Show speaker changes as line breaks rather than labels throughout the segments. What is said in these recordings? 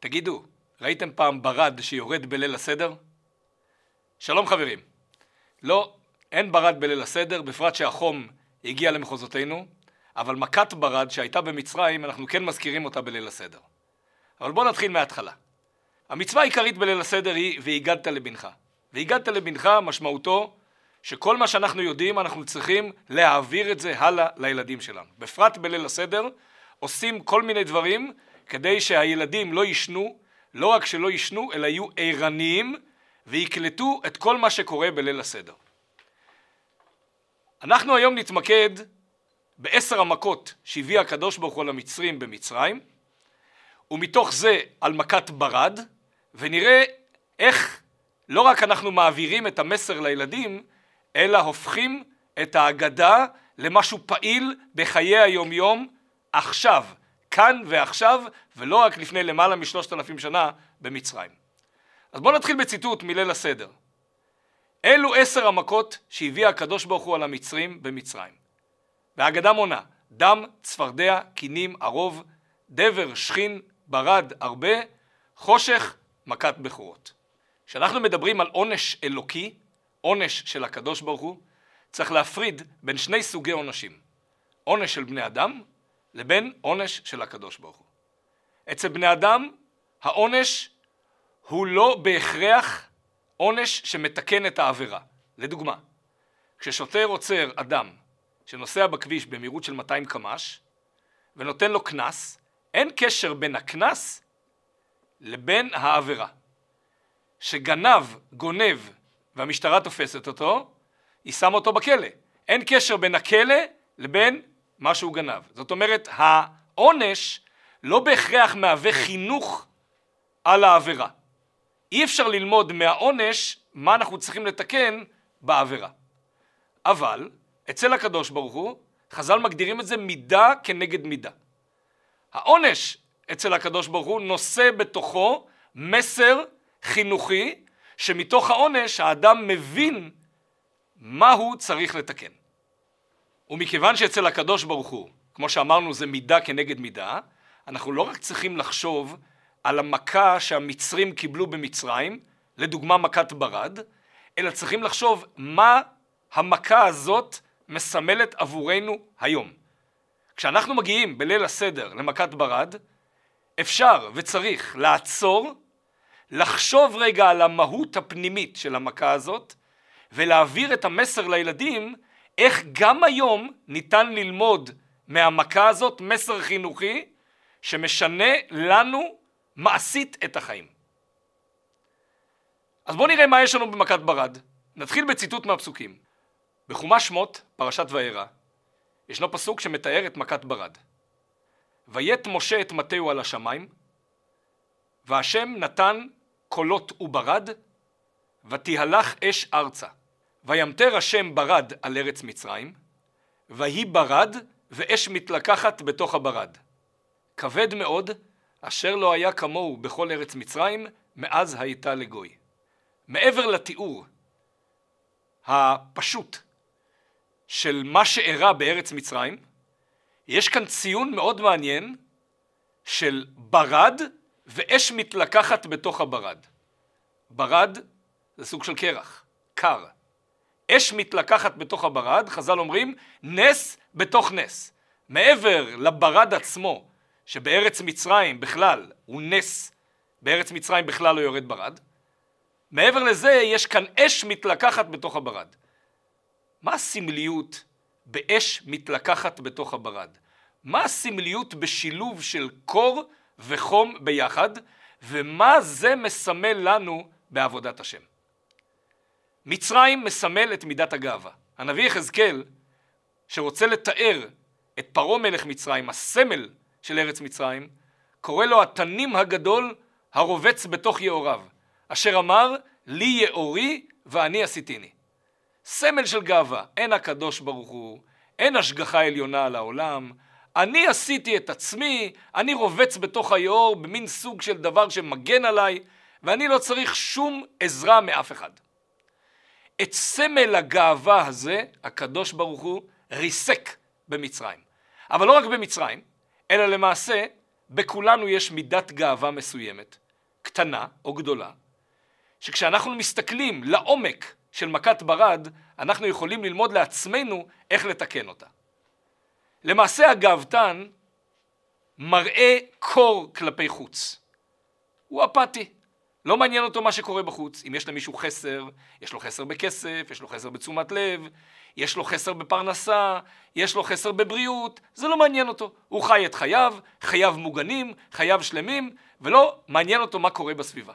תגידו, ראיתם פעם ברד שיורד בליל הסדר? שלום חברים. לא, אין ברד בליל הסדר, בפרט שהחום הגיע למחוזותינו, אבל מכת ברד שהייתה במצרים, אנחנו כן מזכירים אותה בליל הסדר. אבל בואו נתחיל מההתחלה. המצווה העיקרית בליל הסדר היא והגדת לבנך. והגדת לבנך משמעותו שכל מה שאנחנו יודעים אנחנו צריכים להעביר את זה הלאה לילדים שלנו. בפרט בליל הסדר עושים כל מיני דברים כדי שהילדים לא יישנו, לא רק שלא יישנו אלא יהיו ערניים ויקלטו את כל מה שקורה בליל הסדר. אנחנו היום נתמקד בעשר המכות שהביא הקדוש ברוך הוא למצרים במצרים ומתוך זה על מכת ברד ונראה איך לא רק אנחנו מעבירים את המסר לילדים אלא הופכים את ההגדה למשהו פעיל בחיי היומיום עכשיו, כאן ועכשיו ולא רק לפני למעלה משלושת אלפים שנה במצרים. אז בואו נתחיל בציטוט מליל הסדר. אלו עשר המכות שהביא הקדוש ברוך הוא על המצרים במצרים. והאגדה מונה דם, צפרדע, קינים, ערוב, דבר, שכין, ברד, הרבה, חושך, מכת בכורות. כשאנחנו מדברים על עונש אלוקי, עונש של הקדוש ברוך הוא, צריך להפריד בין שני סוגי עונשים. עונש של בני אדם לבין עונש של הקדוש ברוך הוא. אצל בני אדם העונש הוא לא בהכרח עונש שמתקן את העבירה. לדוגמה, כששוטר עוצר אדם שנוסע בכביש במהירות של 200 קמ"ש ונותן לו קנס, אין קשר בין הקנס לבין העבירה. שגנב גונב והמשטרה תופסת אותו, היא שמה אותו בכלא. אין קשר בין הכלא לבין מה שהוא גנב. זאת אומרת, העונש לא בהכרח מהווה חינוך על העבירה. אי אפשר ללמוד מהעונש מה אנחנו צריכים לתקן בעבירה. אבל אצל הקדוש ברוך הוא, חז"ל מגדירים את זה מידה כנגד מידה. העונש אצל הקדוש ברוך הוא נושא בתוכו מסר חינוכי שמתוך העונש האדם מבין מה הוא צריך לתקן. ומכיוון שאצל הקדוש ברוך הוא, כמו שאמרנו זה מידה כנגד מידה, אנחנו לא רק צריכים לחשוב על המכה שהמצרים קיבלו במצרים, לדוגמה מכת ברד, אלא צריכים לחשוב מה המכה הזאת מסמלת עבורנו היום. כשאנחנו מגיעים בליל הסדר למכת ברד, אפשר וצריך לעצור, לחשוב רגע על המהות הפנימית של המכה הזאת, ולהעביר את המסר לילדים איך גם היום ניתן ללמוד מהמכה הזאת מסר חינוכי שמשנה לנו מעשית את החיים. אז בואו נראה מה יש לנו במכת ברד. נתחיל בציטוט מהפסוקים. בחומש שמות, פרשת וארא, ישנו פסוק שמתאר את מכת ברד. ויט משה את מטהו על השמיים, והשם נתן קולות וברד, ותהלך אש ארצה. וימטר השם ברד על ארץ מצרים, ויהי ברד ואש מתלקחת בתוך הברד. כבד מאוד, אשר לא היה כמוהו בכל ארץ מצרים, מאז הייתה לגוי. מעבר לתיאור הפשוט של מה שאירע בארץ מצרים, יש כאן ציון מאוד מעניין של ברד ואש מתלקחת בתוך הברד. ברד זה סוג של קרח, קר. אש מתלקחת בתוך הברד, חז"ל אומרים, נס בתוך נס. מעבר לברד עצמו, שבארץ מצרים בכלל הוא נס, בארץ מצרים בכלל לא יורד ברד, מעבר לזה יש כאן אש מתלקחת בתוך הברד. מה הסמליות באש מתלקחת בתוך הברד? מה הסמליות בשילוב של קור וחום ביחד, ומה זה מסמל לנו בעבודת השם? מצרים מסמל את מידת הגאווה. הנביא יחזקאל, שרוצה לתאר את פרעה מלך מצרים, הסמל של ארץ מצרים, קורא לו התנים הגדול הרובץ בתוך יאוריו, אשר אמר לי יאורי ואני עשיתיני. סמל של גאווה, אין הקדוש ברוך הוא, אין השגחה עליונה על העולם, אני עשיתי את עצמי, אני רובץ בתוך היאור במין סוג של דבר שמגן עליי, ואני לא צריך שום עזרה מאף אחד. את סמל הגאווה הזה, הקדוש ברוך הוא ריסק במצרים. אבל לא רק במצרים, אלא למעשה בכולנו יש מידת גאווה מסוימת, קטנה או גדולה, שכשאנחנו מסתכלים לעומק של מכת ברד, אנחנו יכולים ללמוד לעצמנו איך לתקן אותה. למעשה הגאוותן מראה קור כלפי חוץ. הוא אפאתי. לא מעניין אותו מה שקורה בחוץ. אם יש למישהו חסר, יש לו חסר בכסף, יש לו חסר בתשומת לב, יש לו חסר בפרנסה, יש לו חסר בבריאות, זה לא מעניין אותו. הוא חי את חייו, חייו מוגנים, חייו שלמים, ולא מעניין אותו מה קורה בסביבה.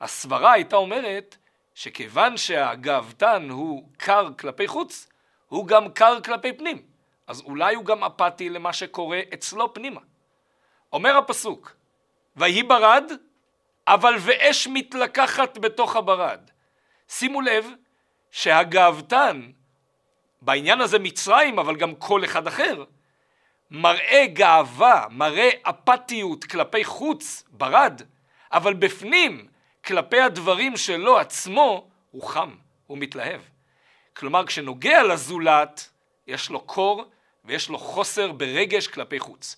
הסברה הייתה אומרת שכיוון שהגאוותן הוא קר כלפי חוץ, הוא גם קר כלפי פנים. אז אולי הוא גם אפאתי למה שקורה אצלו פנימה. אומר הפסוק, ויהי ברד, אבל ואש מתלקחת בתוך הברד. שימו לב שהגאוותן, בעניין הזה מצרים, אבל גם כל אחד אחר, מראה גאווה, מראה אפתיות כלפי חוץ, ברד, אבל בפנים, כלפי הדברים שלו עצמו, הוא חם, הוא מתלהב. כלומר, כשנוגע לזולת, יש לו קור ויש לו חוסר ברגש כלפי חוץ.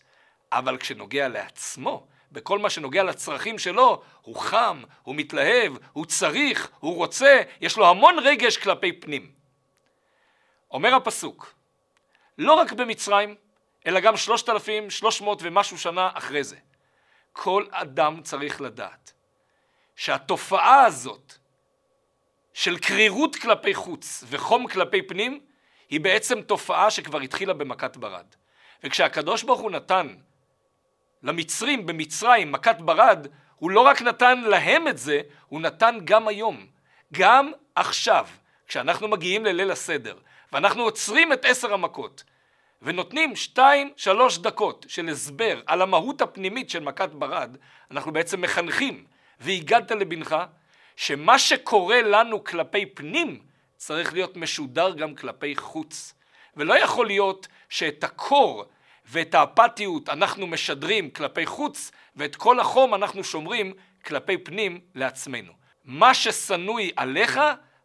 אבל כשנוגע לעצמו, בכל מה שנוגע לצרכים שלו, הוא חם, הוא מתלהב, הוא צריך, הוא רוצה, יש לו המון רגש כלפי פנים. אומר הפסוק, לא רק במצרים, אלא גם שלושת אלפים שלוש מאות ומשהו שנה אחרי זה. כל אדם צריך לדעת שהתופעה הזאת של קרירות כלפי חוץ וחום כלפי פנים היא בעצם תופעה שכבר התחילה במכת ברד. וכשהקדוש ברוך הוא נתן למצרים במצרים מכת ברד, הוא לא רק נתן להם את זה, הוא נתן גם היום. גם עכשיו, כשאנחנו מגיעים לליל הסדר, ואנחנו עוצרים את עשר המכות, ונותנים שתיים, שלוש דקות של הסבר על המהות הפנימית של מכת ברד, אנחנו בעצם מחנכים, והגדת לבנך, שמה שקורה לנו כלפי פנים, צריך להיות משודר גם כלפי חוץ. ולא יכול להיות שאת הקור ואת האפתיות אנחנו משדרים כלפי חוץ, ואת כל החום אנחנו שומרים כלפי פנים לעצמנו. מה ששנואי עליך,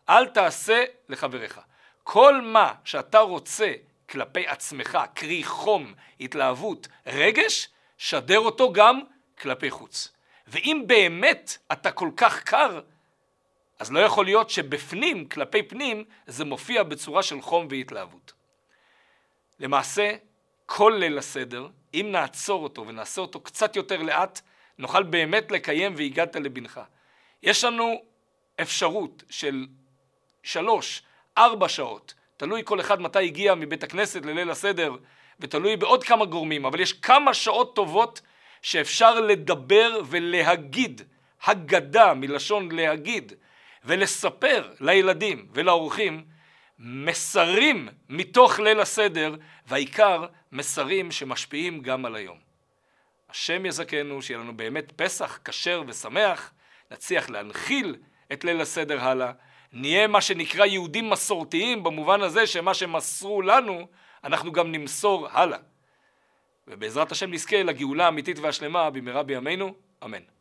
אל תעשה לחבריך. כל מה שאתה רוצה כלפי עצמך, קרי חום, התלהבות, רגש, שדר אותו גם כלפי חוץ. ואם באמת אתה כל כך קר, אז לא יכול להיות שבפנים, כלפי פנים, זה מופיע בצורה של חום והתלהבות. למעשה, כל ליל הסדר, אם נעצור אותו ונעשה אותו קצת יותר לאט, נוכל באמת לקיים והגעת לבנך. יש לנו אפשרות של שלוש, ארבע שעות, תלוי כל אחד מתי הגיע מבית הכנסת לליל הסדר, ותלוי בעוד כמה גורמים, אבל יש כמה שעות טובות שאפשר לדבר ולהגיד, הגדה מלשון להגיד, ולספר לילדים ולאורחים מסרים מתוך ליל הסדר, והעיקר מסרים שמשפיעים גם על היום. השם יזכנו, שיהיה לנו באמת פסח כשר ושמח, נצליח להנחיל את ליל הסדר הלאה, נהיה מה שנקרא יהודים מסורתיים במובן הזה שמה שמסרו לנו אנחנו גם נמסור הלאה. ובעזרת השם נזכה לגאולה האמיתית והשלמה במהרה בימינו, אמן.